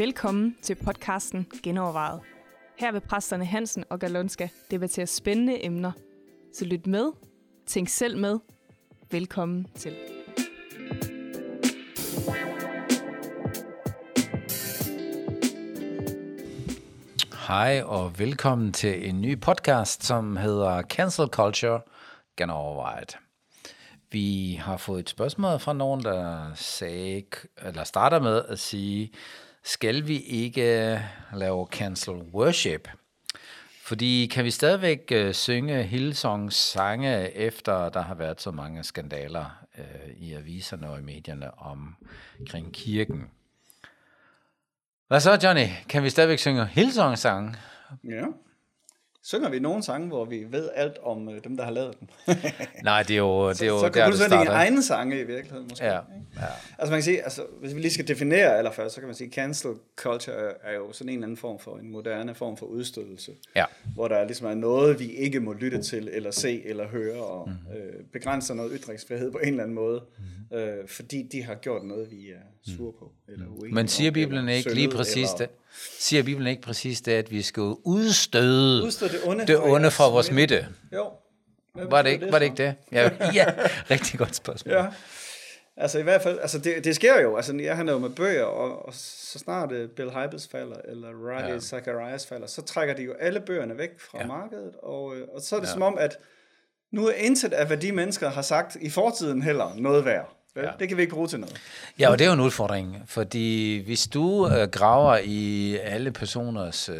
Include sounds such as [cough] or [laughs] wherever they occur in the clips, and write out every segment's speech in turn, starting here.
Velkommen til podcasten Genovervejet. Her vil præsterne Hansen og Galonska debattere spændende emner. Så lyt med, tænk selv med. Velkommen til. Hej og velkommen til en ny podcast, som hedder Cancel Culture Genovervejet. Vi har fået et spørgsmål fra nogen, der sagde, eller starter med at sige, skal vi ikke øh, lave cancel worship? Fordi kan vi stadigvæk øh, synge Hillsongs sange, efter der har været så mange skandaler øh, i aviserne og i medierne omkring kirken? Hvad så, Johnny? Kan vi stadigvæk synge Hillsongs sange? Ja. Synger vi nogle sange, hvor vi ved alt om øh, dem, der har lavet dem? [laughs] Nej, det er jo, det er jo så, så der, kan du så dine egne sange i virkeligheden, måske. Ja, ikke? ja. Altså man kan sige, altså, hvis vi lige skal definere allerførst, så kan man sige, cancel culture er- jo sådan en eller anden form for en moderne form for udstødelse. Ja. Hvor der ligesom er noget, vi ikke må lytte til, eller se, eller høre, og mm-hmm. øh, begrænser noget ytringsfrihed på en eller anden måde, mm-hmm. øh, fordi de har gjort noget, vi er sure på, eller uenige Mhm. Men siger Bibelen ikke lige syndet, præcis eller det? Siger Bibelen ikke præcis det, at vi skal udstøde Udstøde det onde det fra onde fra vores midte? midte? Jo. Hvad Var det ikke var det, ikke det? Ja, [laughs] ja, rigtig godt spørgsmål. Ja. Altså i hvert fald, altså det, det sker jo, altså jeg handler jo med bøger, og, og så snart uh, Bill Hybels falder, eller Ravi Ja. Zacharias falder, så trækker de jo alle bøgerne væk fra Ja. markedet, og, øh, og så er det ja. som om, at nu er intet af, hvad de mennesker har sagt i fortiden heller noget værd. Vel? Ja. Det kan vi ikke bruge til noget. Ja, og det er jo en udfordring, fordi hvis du øh, graver i alle personers øh,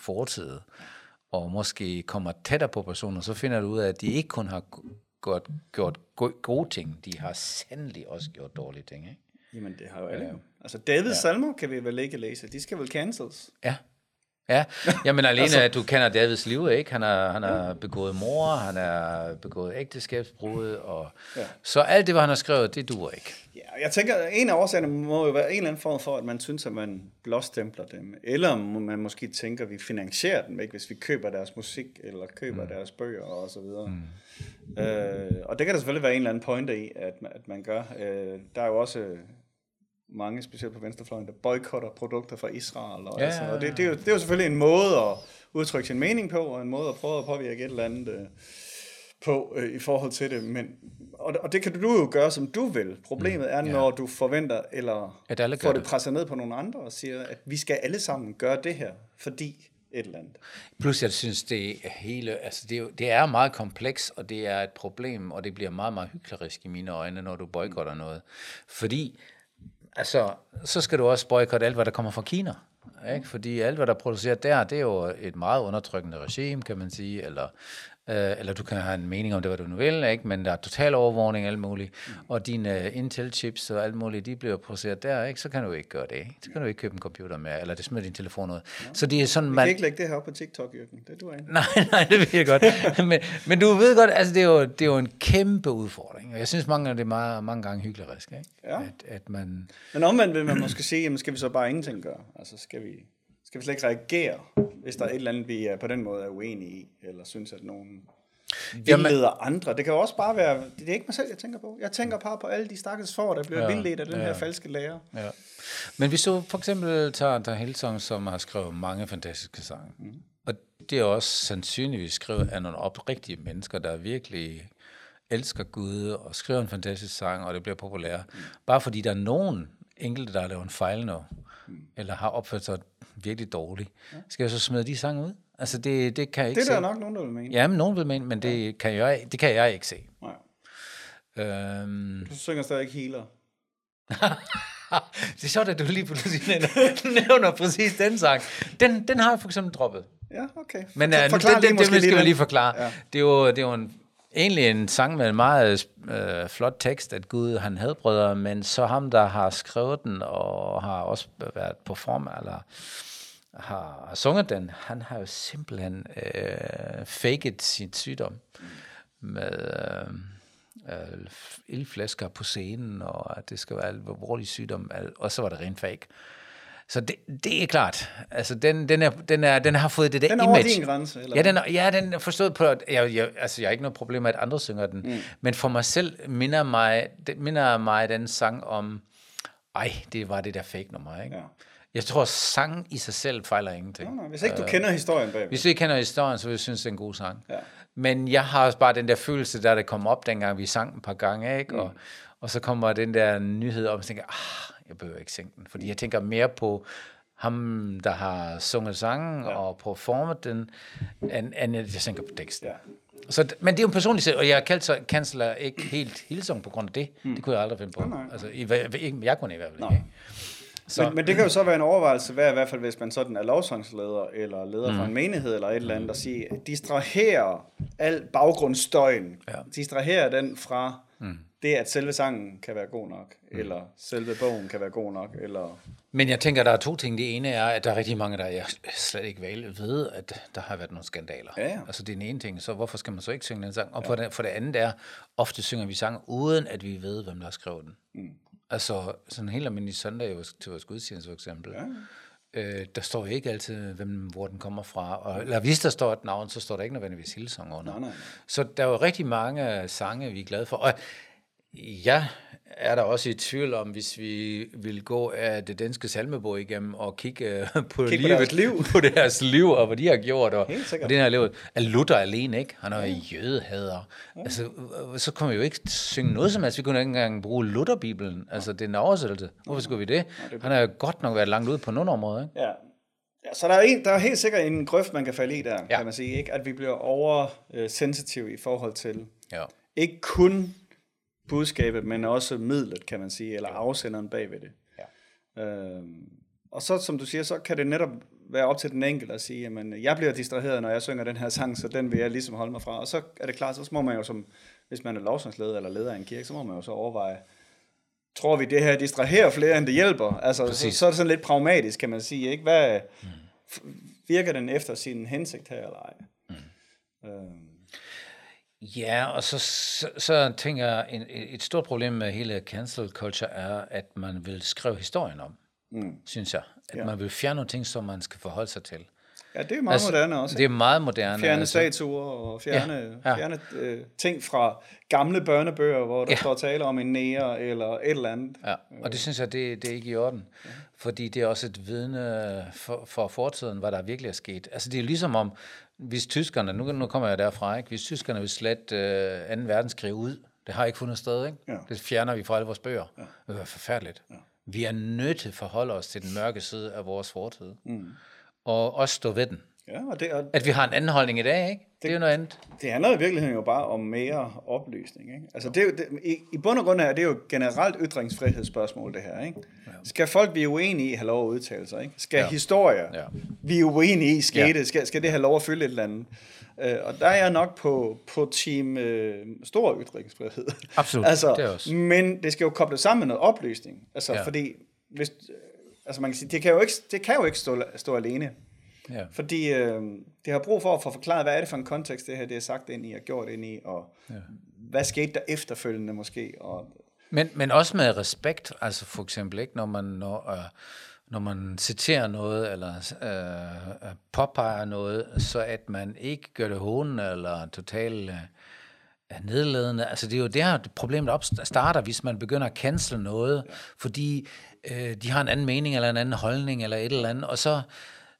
fortid, og måske kommer tættere på personer, så finder du ud af, at de ikke kun har gjort, gjort go- gode ting, de har sandelig også gjort dårlige ting. Ikke? Jamen det har jo alle. Ja. Altså Davids ja. salmer kan vi vel ikke læse, de skal vel cancels. Ja. Ja, jamen alene Altså- at du kender Davids liv, ikke? Han har, han har begået mor, han har begået ægteskabsbrud, og ja. Så alt det, hvad han har skrevet, det duer ikke. Ja, jeg tænker, en af årsagerne må jo være en eller anden form for, at man synes, at man blåstempler dem, eller man måske tænker, at vi finansierer dem, ikke? hvis vi køber deres musik, eller køber mm. deres bøger og så videre. Mm. Øh, og det kan der selvfølgelig være en eller anden pointe i, at, man- at man gør. Øh, der er jo også mange, specielt på venstrefløjen, der boykotter produkter fra Israel. Og, Ja, altså, og det, det, er jo, det er jo selvfølgelig en måde at udtrykke sin mening på, og en måde at prøve at påvirke et eller andet øh, på øh, i forhold til det. Men, og, og det kan du jo gøre, som du vil. Problemet er, Ja. når du forventer, eller At alle får det det. presset ned på nogle andre, og siger, at vi skal alle sammen gøre det her, fordi et eller andet. Plus, jeg synes, det er hele, altså det er, jo, det er meget kompleks, og det er et problem, og det bliver meget, meget hyklerisk i mine øjne, når du boykotter noget. Fordi, altså, så skal du også boykotte alt, hvad der kommer fra Kina. Ikke? Fordi alt, hvad der er produceret der, det er jo et meget undertrykkende regime, kan man sige, eller, øh, eller du kan have en mening om det, hvad du nu vil, ikke? men der er total overvågning og alt muligt, og dine uh, Intel-chips og alt muligt, de bliver produceret der, ikke? så kan du ikke gøre det. Ikke? Så kan du ikke købe en computer med, eller det smider din telefon ud. Så det er sådan, Vi man... kan ikke lægge det her op på TikTok, Jørgen. Det er du ikke. Nej, [laughs] nej, det ved jeg godt. [laughs] men, men du ved godt, altså det er, jo, det er jo en kæmpe udfordring. Og jeg synes mange gange, det er meget, mange gange hyklerisk, ikke? Ja. At, at man... Men omvendt vil man måske sige, jamen skal vi så bare ingenting gøre? Altså skal vi, skal vi slet ikke reagere, hvis der er et eller andet, vi er på den måde er uenige i, eller synes, at nogen vildleder andre. Det kan jo også bare være, det er ikke mig selv, jeg tænker på. Jeg tænker bare på alle de stakkels får, der bliver Ja, vildledt af den ja. her falske lærer. Ja. Men hvis du for eksempel tager der Hillsong, som har skrevet mange fantastiske sange, mm. og det er også sandsynligvis skrevet af nogle oprigtige mennesker, der virkelig elsker Gud og skriver en fantastisk sang, og det bliver populær. Mm. Bare fordi der er nogen enkelte, der har lavet en fejl nu, mm. eller har opført sig virkelig dårligt, skal jeg så smide de sange ud? Altså det, det kan jeg ikke Det er se. der nok nogen, der vil mene. Ja, men nogen vil mene, men det kan jeg, det kan jeg ikke se. Nej. Øhm, Du synger stadig ikke healer. [laughs] det er sjovt, at du lige pludselig [laughs] nævner, præcis den sang. Den, den har jeg for eksempel droppet. Ja, okay. Men uh, det, lige det, måske det skal vi den. lige forklare. Ja. Det er jo, det er jo en, egentlig en sang med en meget øh, flot tekst, at Gud han havde brødre, men så ham, der har skrevet den og har også været på form, eller har sunget den, han har jo simpelthen øh, faked sin sygdom med øh, øh, ildflasker på scenen, og at det skal være alvorlig sygdom, og så var det rent fake. Så det, det er klart. Altså, den, den, er, den, er, den har fået det der Den er image. over din grænse, eller Ja, den er, ja, den er forstået på, at jeg, jeg, altså, jeg har ikke noget problem med, at andre synger den. Mm. Men for mig selv minder mig, det minder mig den sang om, ej, det var det der fake nummer, ikke? Ja. Jeg tror, sang i sig selv fejler ingenting. Nej, nej, hvis ikke du kender historien bag. Hvis du ikke kender historien, så vil jeg synes, det er en god sang. Ja. Men jeg har også bare den der følelse, der det kom op, dengang vi sang et par gange, ikke? Og, og så kommer den der nyhed op, og jeg tænker, ah, jeg behøver ikke synge den. Fordi jeg tænker mere på ham, der har sunget sangen ja. og performet den, end, end jeg tænker på teksten. Ja. Så, men det er jo en personlig sag, og jeg så canceler ikke helt Hillsong på grund af det. Mm. Det kunne jeg aldrig finde på. nej. Altså, i, hva- ikke, jeg kunne i hvert fald ikke. Så. Men, men det kan jo så være en overvejelse værd, i hvert fald hvis man sådan er lovsangsleder, eller leder mm. for en menighed, eller et eller andet, at sige, distraherer al baggrundsstøjen, Ja. distraherer den fra mm. det, at selve sangen kan være god nok, mm. eller selve bogen kan være god nok, eller... Men jeg tænker, der er to ting. Det ene er, at der er rigtig mange, der jeg slet ikke ved, at der har været nogle skandaler. Ja, ja. Altså det er den ene ting, så hvorfor skal man så ikke synge den sang? Og for, det, for det andet er, ofte synger vi sange, uden at vi ved, hvem der har skrevet den. Mm. Altså sådan en helt almindelig søndag til vores gudstjeneste for eksempel. Ja. Øh, der står ikke altid, hvem, hvor den kommer fra. Og, eller hvis der står et navn, så står der ikke nødvendigvis Hillsong under. Nej, nej. Så der er jo rigtig mange sange, vi er glade for. Og jeg er der også i tvivl om, hvis vi vil gå af det danske salmebog igennem og kigge øh, på, på livet, deres liv. [laughs] på deres liv, og hvad de har gjort, og, og den har levet. Er Luther alene, ikke? Han er jo jødehader. Altså, øh, så kunne vi jo ikke synge noget som helst. Vi kunne ikke engang bruge Lutherbibelen. Altså, det er en oversættelse. Hvorfor skulle vi det? Han har jo godt nok været langt ude på nogle områder, ikke? Ja. ja så der er, en, der er helt sikkert en grøft, man kan falde i der, ja. Ja. kan man sige, ikke? At vi bliver oversensitive i forhold til Ja. ikke kun budskabet, men også midlet, kan man sige, eller afsenderen bag ved det. Ja. Øhm, og så, som du siger, så kan det netop være op til den enkelte at sige, jamen, jeg bliver distraheret, når jeg synger den her sang, så den vil jeg ligesom holde mig fra. Og så er det klart, så må man jo som, hvis man er lovsangsleder eller leder af en kirke, så må man jo så overveje, tror vi, det her distraherer flere, end det hjælper? Altså, så, Præcis. så er det sådan lidt pragmatisk, kan man sige, ikke? Hvad, f- virker den efter sin hensigt her, eller ej? Mm. Øhm, Ja, og så, så, så tænker jeg, en, et stort problem med hele cancel culture er, at man vil skrive historien om, mm. synes jeg. At Ja. man vil fjerne nogle ting, som man skal forholde sig til. ja, det er meget altså, moderne også. Det er meget moderne. Fjerne altså. statuer og fjerne, ja, Ja, fjerne øh, ting fra gamle børnebøger, hvor der ja. Ja. står tale om en nære eller et eller andet. Ja, og det synes jeg, det, det er ikke i orden. Ja. Fordi det er også et vidne for, for fortiden, hvad der virkelig er sket. Altså det er ligesom om, hvis tyskerne, nu, nu kommer jeg derfra, ikke? hvis tyskerne vil slet øh, 2. verdenskrig ud, det har ikke fundet sted, ikke? Ja. det fjerner vi fra alle vores bøger. Ja. Det være forfærdeligt. Ja. Vi er nødt til at forholde os til den mørke side af vores fortid. Mm. Og også stå ved den. Ja, og det, og At vi har en anden holdning i dag, ikke? Det, er jo noget andet. det handler i virkeligheden jo bare om mere oplysning. Ikke? Altså det er jo, det, i, I bund og grund er det jo generelt ytringsfrihedsspørgsmål, det her. Ikke? Ja. Skal folk, er uenige i, have lov at udtale sig? Ikke? Skal ja. Historier, ja. Vi er uenige i, skete, Ja. skal, skal det have lov at fylde et eller andet? Øh, og der er jeg nok på, på team øh, stor ytringsfrihed. Absolut, altså, det også. Men det skal jo kobles sammen med noget oplysning. Altså, Ja. fordi hvis, øh, altså man kan sige, det kan jo ikke, det kan jo ikke stå, stå alene. Ja. Fordi øh, det har brug for at få forklaret, hvad er det for en kontekst, det her det er sagt ind i og gjort ind i, og ja. hvad skete der efterfølgende måske. Og, Men, men også med respekt, altså for eksempel ikke, når man, når, øh, når man citerer noget, eller øh, øh, påpeger noget, så at man ikke gør det hånende, eller totalt øh, nedladende. Altså det er jo der, problemet op starter, hvis man begynder at cancel noget, fordi øh, de har en anden mening, eller en anden holdning, eller et eller andet, og så,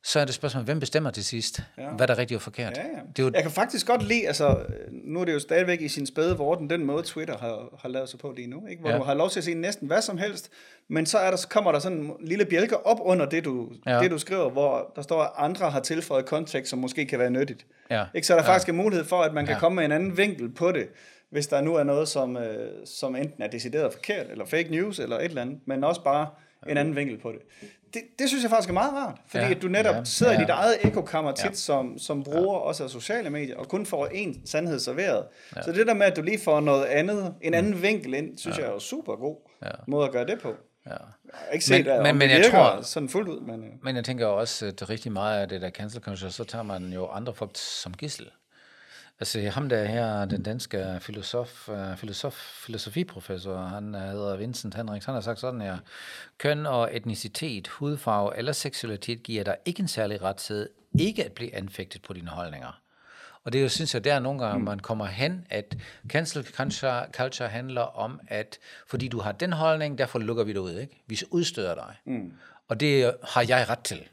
så er det spørgsmål, hvem bestemmer til sidst, ja. hvad der er rigtigt og forkert. ja, ja. Det er jo, Jeg kan faktisk godt lide, altså nu er det jo stadigvæk i sin spæde vorden, den måde Twitter har, har lavet sig på lige nu, ikke? hvor ja. Du har lov til at sige næsten hvad som helst, men så, er der, så kommer der sådan en lille bjælke op under det du. Ja. det, du skriver, hvor der står, at andre har tilføjet kontekst, som måske kan være nyttigt. Ja. Ikke? Så er der Ja. faktisk en mulighed for, at man kan Ja. komme med en anden vinkel på det, hvis der nu er noget, som, øh, som enten er decideret forkert, eller fake news, eller et eller andet, men også bare en anden vinkel på det. Det, det synes jeg faktisk er meget rart, fordi ja. Ja. at du netop Ja. sidder i Ja. dit eget ekokammer tit, Ja. som, som bruger også af sociale medier, og kun får en sandhed serveret. Ja. Så det der med, at du lige får noget andet, en anden vinkel ind, synes ja. jeg er jo super god Ja. måde at gøre det på. ja. Jeg har ikke set, Men- men, men- men det jeg tror- sådan fuldt ud, men... øh, Men jeg tænker også, at rigtig meget af det der cancel culture, så tager man jo andre folk som gissel. Altså ham der her, den danske filosof, uh, filosof, filosofiprofessor, han uh, hedder Vincent Henriks, han har sagt sådan her, køn og etnicitet, hudfarve eller seksualitet giver dig ikke en særlig ret til ikke at blive anfægtet på dine holdninger. Og det er jo, synes jeg, der er nogle gange, mm. man kommer hen, at cancel culture, culture handler om, at fordi du har den holdning, derfor lukker vi dig ud, ikke? Vi udstøder dig. Mm. Og det har jeg ret til,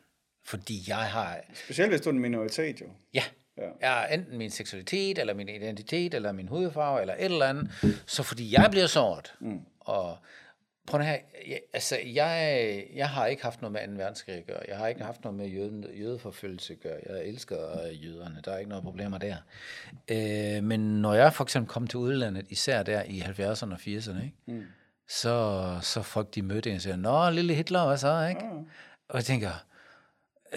fordi jeg har... Specielt hvis du er en minoritet, jo. Ja, Ja. Er enten min seksualitet, eller min identitet, eller min hudfarve, eller et eller andet. Så fordi jeg bliver såret, mm. og prøv her, jeg, altså jeg, jeg har ikke haft noget med 2. verdenskrig at gøre. Jeg har ikke haft noget med jøde, jødeforfølgelse at gøre. Jeg elsker jøderne. Der er ikke noget problemer der. Øh, men når jeg for eksempel kom til udlandet, især der i 70'erne og 80'erne, ikke? Mm. Så, så folk de mødte en og siger, Nå, lille Hitler, hvad så? Ikke? Mm. Og jeg tænker,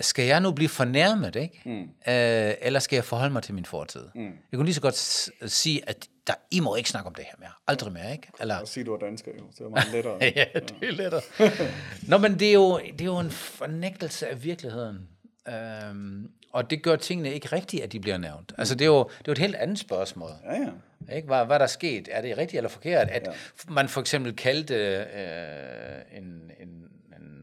skal jeg nu blive fornærmet, ikke? Mm. Øh, eller skal jeg forholde mig til min fortid? Mm. Jeg kunne lige så godt sige, at der, I må ikke snakke om det her mere. Aldrig mere, ikke? Eller... Og sige, du er dansker, jo. Det er meget lettere. [laughs] ja, det er lettere. [laughs] Nå, men det er, jo, det er jo en fornægtelse af virkeligheden. Øhm, og det gør tingene ikke rigtigt, at de bliver nævnt. Altså, det er jo, det er jo et helt andet spørgsmål. Ja, ja. Ikke? Hvad, hvad der er sket? Er det rigtigt eller forkert? At ja. man for eksempel kaldte øh, en, en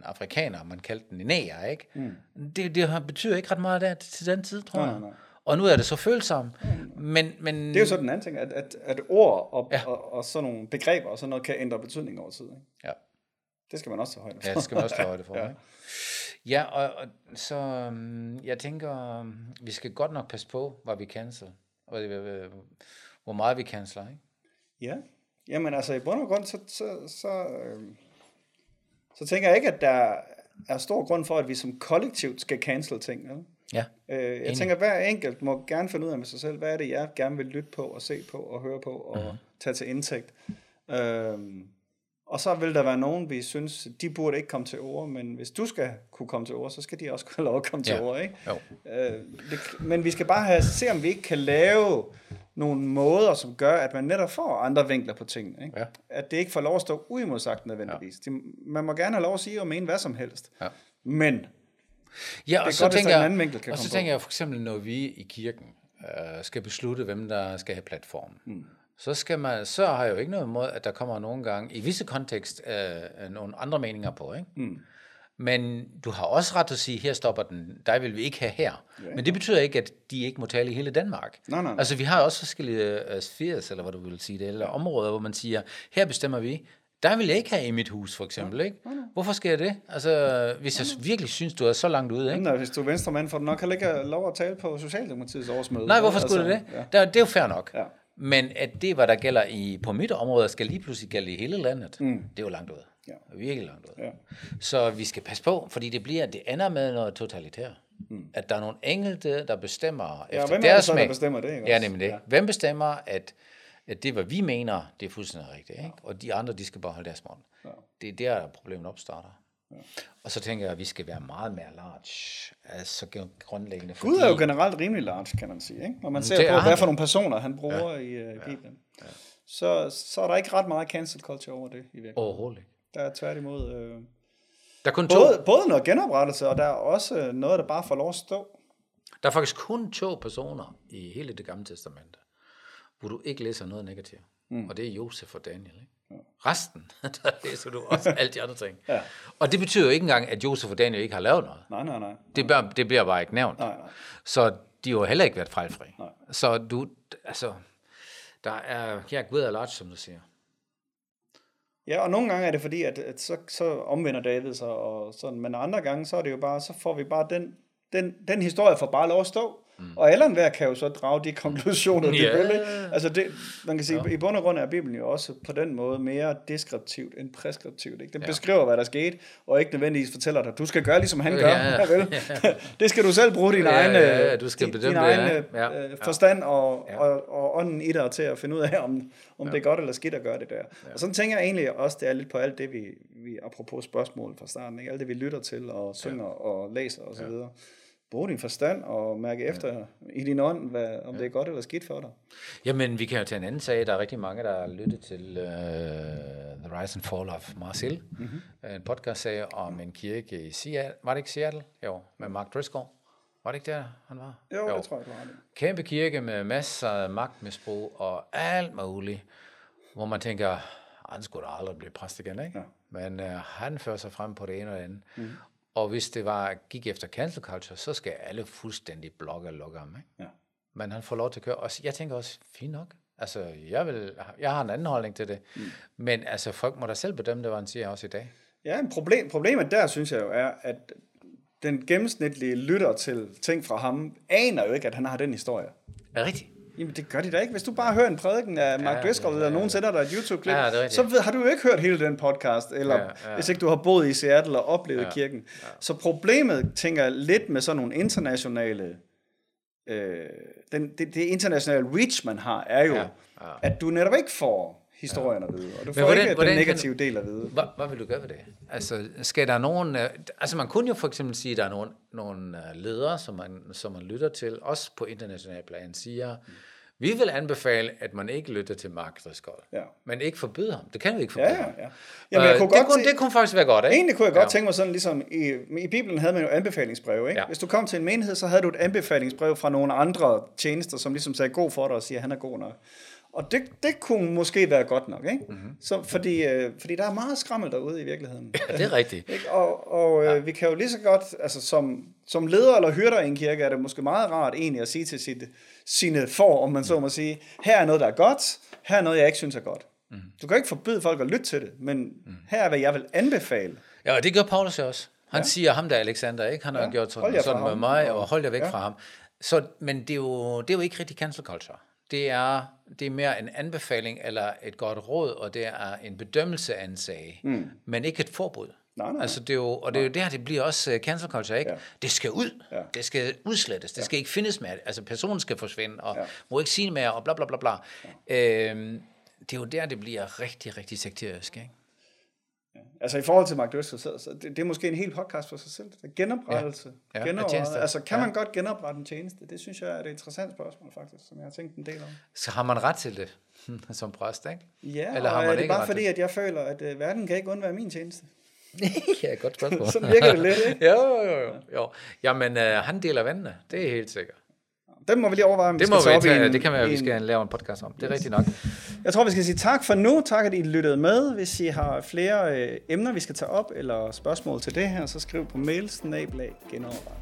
afrikaner, man kaldte den næger, ikke? Mm. Det, det betyder ikke ret meget der til den tid, tror jeg. Nej, nej. Og nu er det så følsomt. Mm. Men, men, det er jo så den anden ting, at, at, at ord og, ja. og, og sådan nogle begreber og sådan noget kan ændre betydning over tid. Ikke? Ja. Det skal man også tage højde for. Ja, det skal man også tage højde for. [laughs] ja. Ikke? Ja, og, og så um, jeg tænker, um, vi skal godt nok passe på, hvad vi cancel, og hvor meget vi canceler, ikke? Ja, jamen altså i bund og grund, så, så, så øh, så tænker jeg ikke, at der er stor grund for, at vi som kollektivt skal cancel ting. Eller? Ja. Øh, jeg enig. tænker, at hver enkelt må gerne finde ud af med sig selv, hvad er det, jeg gerne vil lytte på og se på og høre på og uh-huh. tage til indtægt. Øhm, og så vil der være nogen, vi synes, de burde ikke komme til ord, men hvis du skal kunne komme til ord, så skal de også kunne lov at komme ja. til ord. Ikke? Jo. Øh, det, men vi skal bare have, se, om vi ikke kan lave nogle måder, som gør, at man netop får andre vinkler på tingene. Ikke? Ja. At det ikke får lov at stå uimodsagt nødvendigvis. Ja. De, man må gerne have lov at sige og mene hvad som helst. Ja. Men ja, og det er så godt, tænker, en anden kan Og så tænker på. jeg for eksempel, når vi i kirken øh, skal beslutte, hvem der skal have platform, mm. så, skal man, så har jeg jo ikke noget imod, at der kommer nogle gange, i visse kontekst, øh, nogle andre meninger på. Ikke? Mm. Men du har også ret til at sige, her stopper den, der vil vi ikke have her. Ja, Men det betyder ikke, at de ikke må tale i hele Danmark. Nej, nej. Altså vi har også forskellige uh, spheres, eller hvad du vil sige det, eller områder, hvor man siger, her bestemmer vi, der vil jeg ikke have i mit hus, for eksempel. Ikke? Ja, Hvorfor jeg det? Altså, hvis jeg virkelig synes, du er så langt ude. Ikke? Nej, hvis du er venstremand, får du nok heller ikke lov at tale på Socialdemokratiets årsmøde. Nej, hvorfor skulle altså, det det? Ja. det er jo fair nok. Ja. Men at det, hvad der gælder i, på mit område, skal lige pludselig gælde i hele landet, mm. det er jo langt ud. Ja. Virkelig langt ud. Ja. Så vi skal passe på, fordi det bliver, det ender med noget totalitært. Mm. At der er nogle enkelte, der bestemmer ja, efter hvem deres smag. der bestemmer det? Ikke ja, nemlig det. Ja. Hvem bestemmer, at, at det, hvad vi mener, det er fuldstændig rigtigt. Ikke? Ja. Og de andre, de skal bare holde deres mund. Ja. Det er der, problemet opstarter. Ja. Og så tænker jeg, at vi skal være meget mere large, altså grundlæggende. Fordi... Gud er jo generelt rimelig large, kan man sige. Ikke? Når man ser på, hvad for nogle personer han bruger ja. i, uh, i Bibelen, ja. Ja. Så, så er der ikke ret meget cancel culture over det i virkeligheden. Overhovedet ikke. Der er tværtimod... Øh, der er kun både, to. både noget genoprettelse, og der er også noget, der bare får lov at stå. Der er faktisk kun to personer i hele det gamle testamente, hvor du ikke læser noget negativt. Mm. Og det er Josef og Daniel. Ikke? Ja. Resten, [laughs] der læser du også alle de andre ting. ja. Og det betyder jo ikke engang, at Josef og Daniel ikke har lavet noget. Nej, nej, nej. Det, bliver, det bliver bare ikke nævnt. Nej, nej. Så de har jo heller ikke været fejlfri. Nej. Så du, altså, der er, Gud er large, som du siger. Ja, og nogle gange er det fordi, at, at så, så omvender David sig, og sådan, men andre gange, så er det jo bare, så får vi bare den, den, den historie for bare lov at stå. Mm. Og alle hver kan jo så drage de konklusioner, yeah. de vil. Altså det, man kan sige, ja. i bund og grund er Bibelen jo også på den måde mere deskriptivt end preskriptivt. Ikke? Den ja. beskriver, hvad der skete, og ikke nødvendigvis fortæller dig, du skal gøre, ligesom han gør. Ja, [laughs] ja. Vel? [laughs] det skal du selv bruge din ja, egen, ja, ja, du skal din, din egen ja. Øh, forstand og, ja. og, og ånden i dig til at finde ud af, om, om ja. det er godt eller skidt at gøre det der. Ja. Og sådan tænker jeg egentlig også, det er lidt på alt det, vi, vi apropos spørgsmål fra starten, ikke? alt det, vi lytter til og synger ja. og læser osv., og ja bruge din forstand og mærke ja. efter i din ånd, hvad, om ja. det er godt eller skidt for dig. Jamen, vi kan jo tage en anden sag. Der er rigtig mange, der har lyttet til uh, The Rise and Fall of Marcel, mm-hmm. en podcast-sag om en kirke i Seattle. Var det ikke Seattle? Jo, med Mark Driscoll. Var det ikke der, han var? Jo, jo. det tror jeg, du har det. Kæmpe kirke med masser af magtmisbrug og alt muligt, hvor man tænker, han skulle da aldrig blive præst igen, ikke? Ja. Men uh, han fører sig frem på det ene og det andet. Mm. Og hvis det var gik efter cancel culture, så skal alle fuldstændig blokke og lukke ham, ikke? Ja. Men han får lov til at køre. Og jeg tænker også, fint nok. Altså, jeg, vil, jeg har en anden holdning til det. Mm. Men altså, folk må da selv bedømme det, hvad han siger også i dag. Ja, en problem, problemet der, synes jeg jo, er, at den gennemsnitlige lytter til ting fra ham, aner jo ikke, at han har den historie. Er rigtigt? Jamen, det gør de da ikke. Hvis du bare hører en prædiken af Mark ja, Driscoll, eller ja, nogen sender dig et YouTube-klip, Ja, så ved, har du jo ikke hørt hele den podcast, eller Ja, ja, hvis ikke du har boet i Seattle og oplevet Ja, kirken. Ja. Så problemet, tænker jeg, lidt med sådan nogle internationale, øh, den, det, det internationale reach, man har, er jo, ja. ja. at du netop ikke får historien at vide, og du får hvordan- ikke hvordan den kan negative del at vide. Hvad, hvad vil du gøre ved det? Altså, skal der nogen... øh, Altså, man kunne jo for eksempel sige, at der er nogle, nogle øh, ledere, som man, som man lytter til, også på international plan, siger, vi vil anbefale, at man ikke lytter til Mark Driscoll. Ja. Men ikke forbyde ham. Det kan vi ikke forbyde Ja, ja, ja. Jamen, jeg Øh, kunne det, godt kunne, se- det kunne faktisk være godt, ikke? Egentlig kunne jeg godt Ja. tænke mig sådan, ligesom i, i Bibelen havde man jo anbefalingsbreve, ikke? Ja. Hvis du kom til en menighed, så havde du et anbefalingsbrev fra nogle andre tjenester, som ligesom sagde god for dig og siger, at han er god nok. Og det, det kunne måske være godt nok, ikke? Mm-hmm. Så, fordi, øh, fordi der er meget skrammel derude i virkeligheden. Ja, det er rigtigt. [laughs] Ikke? Og, og øh, vi kan jo lige så godt, altså som, som leder eller hyrder i en kirke, er det måske meget rart egentlig at sige til sit, sine for, om man så må sige, her er noget, der er godt, her er noget, jeg ikke synes er godt. Mm. Du kan ikke forbyde folk at lytte til det, men mm. her er, hvad jeg vil anbefale. Ja, og det gør Paulus jo også. Han ja. siger, ham der Alexander, ikke? Han har Ja, gjort sådan, sådan med mig, Og- og hold jer væk ja. fra ham. Så, men det er, jo, det er jo ikke rigtig cancel culture. Det er, det er mere en anbefaling eller et godt råd, og det er en bedømmelse af en sag, mm. men ikke et forbud. Nej, nej. Altså det er jo, og det er jo der, det bliver også uh, cancel culture, ikke? Ja. Det skal ud. Ja. Det skal udslettes. Det skal ikke findes mere. Altså personen skal forsvinde, og Ja. må ikke sige mere, og bla bla bla bla. Øhm, det er jo der, det bliver rigtig, rigtig sekterisk, ikke? Altså i forhold til Mark Driscoll, så, så det, det er måske en hel podcast for sig selv. Det Genoprettelse. Ja. Ja, tjenester. Altså kan Ja. man godt genoprette en tjeneste? Det synes jeg er et interessant spørgsmål faktisk, som jeg har tænkt en del om. Så har man ret til det [laughs] som præst, ikke? Ja, Eller har man er det ikke bare fordi, at jeg føler, at uh, verden kan ikke undvære min tjeneste? [laughs] ja, godt spørgsmål. [laughs] Sådan virker det lidt, ikke? jo, jo, jo, jo. jo. Jamen, øh, han deler vandene. Det er helt sikkert. Den må vi lige overveje, om Det vi må skal tage vi tage. en, Det kan være, at vi skal lave en podcast om. Det er rigtigt nok. Jeg tror, vi skal sige tak for nu. Tak, at I lyttede med. Hvis I har flere øh, emner, vi skal tage op, eller spørgsmål til det her, så skriv på mail, snablag, genovervej.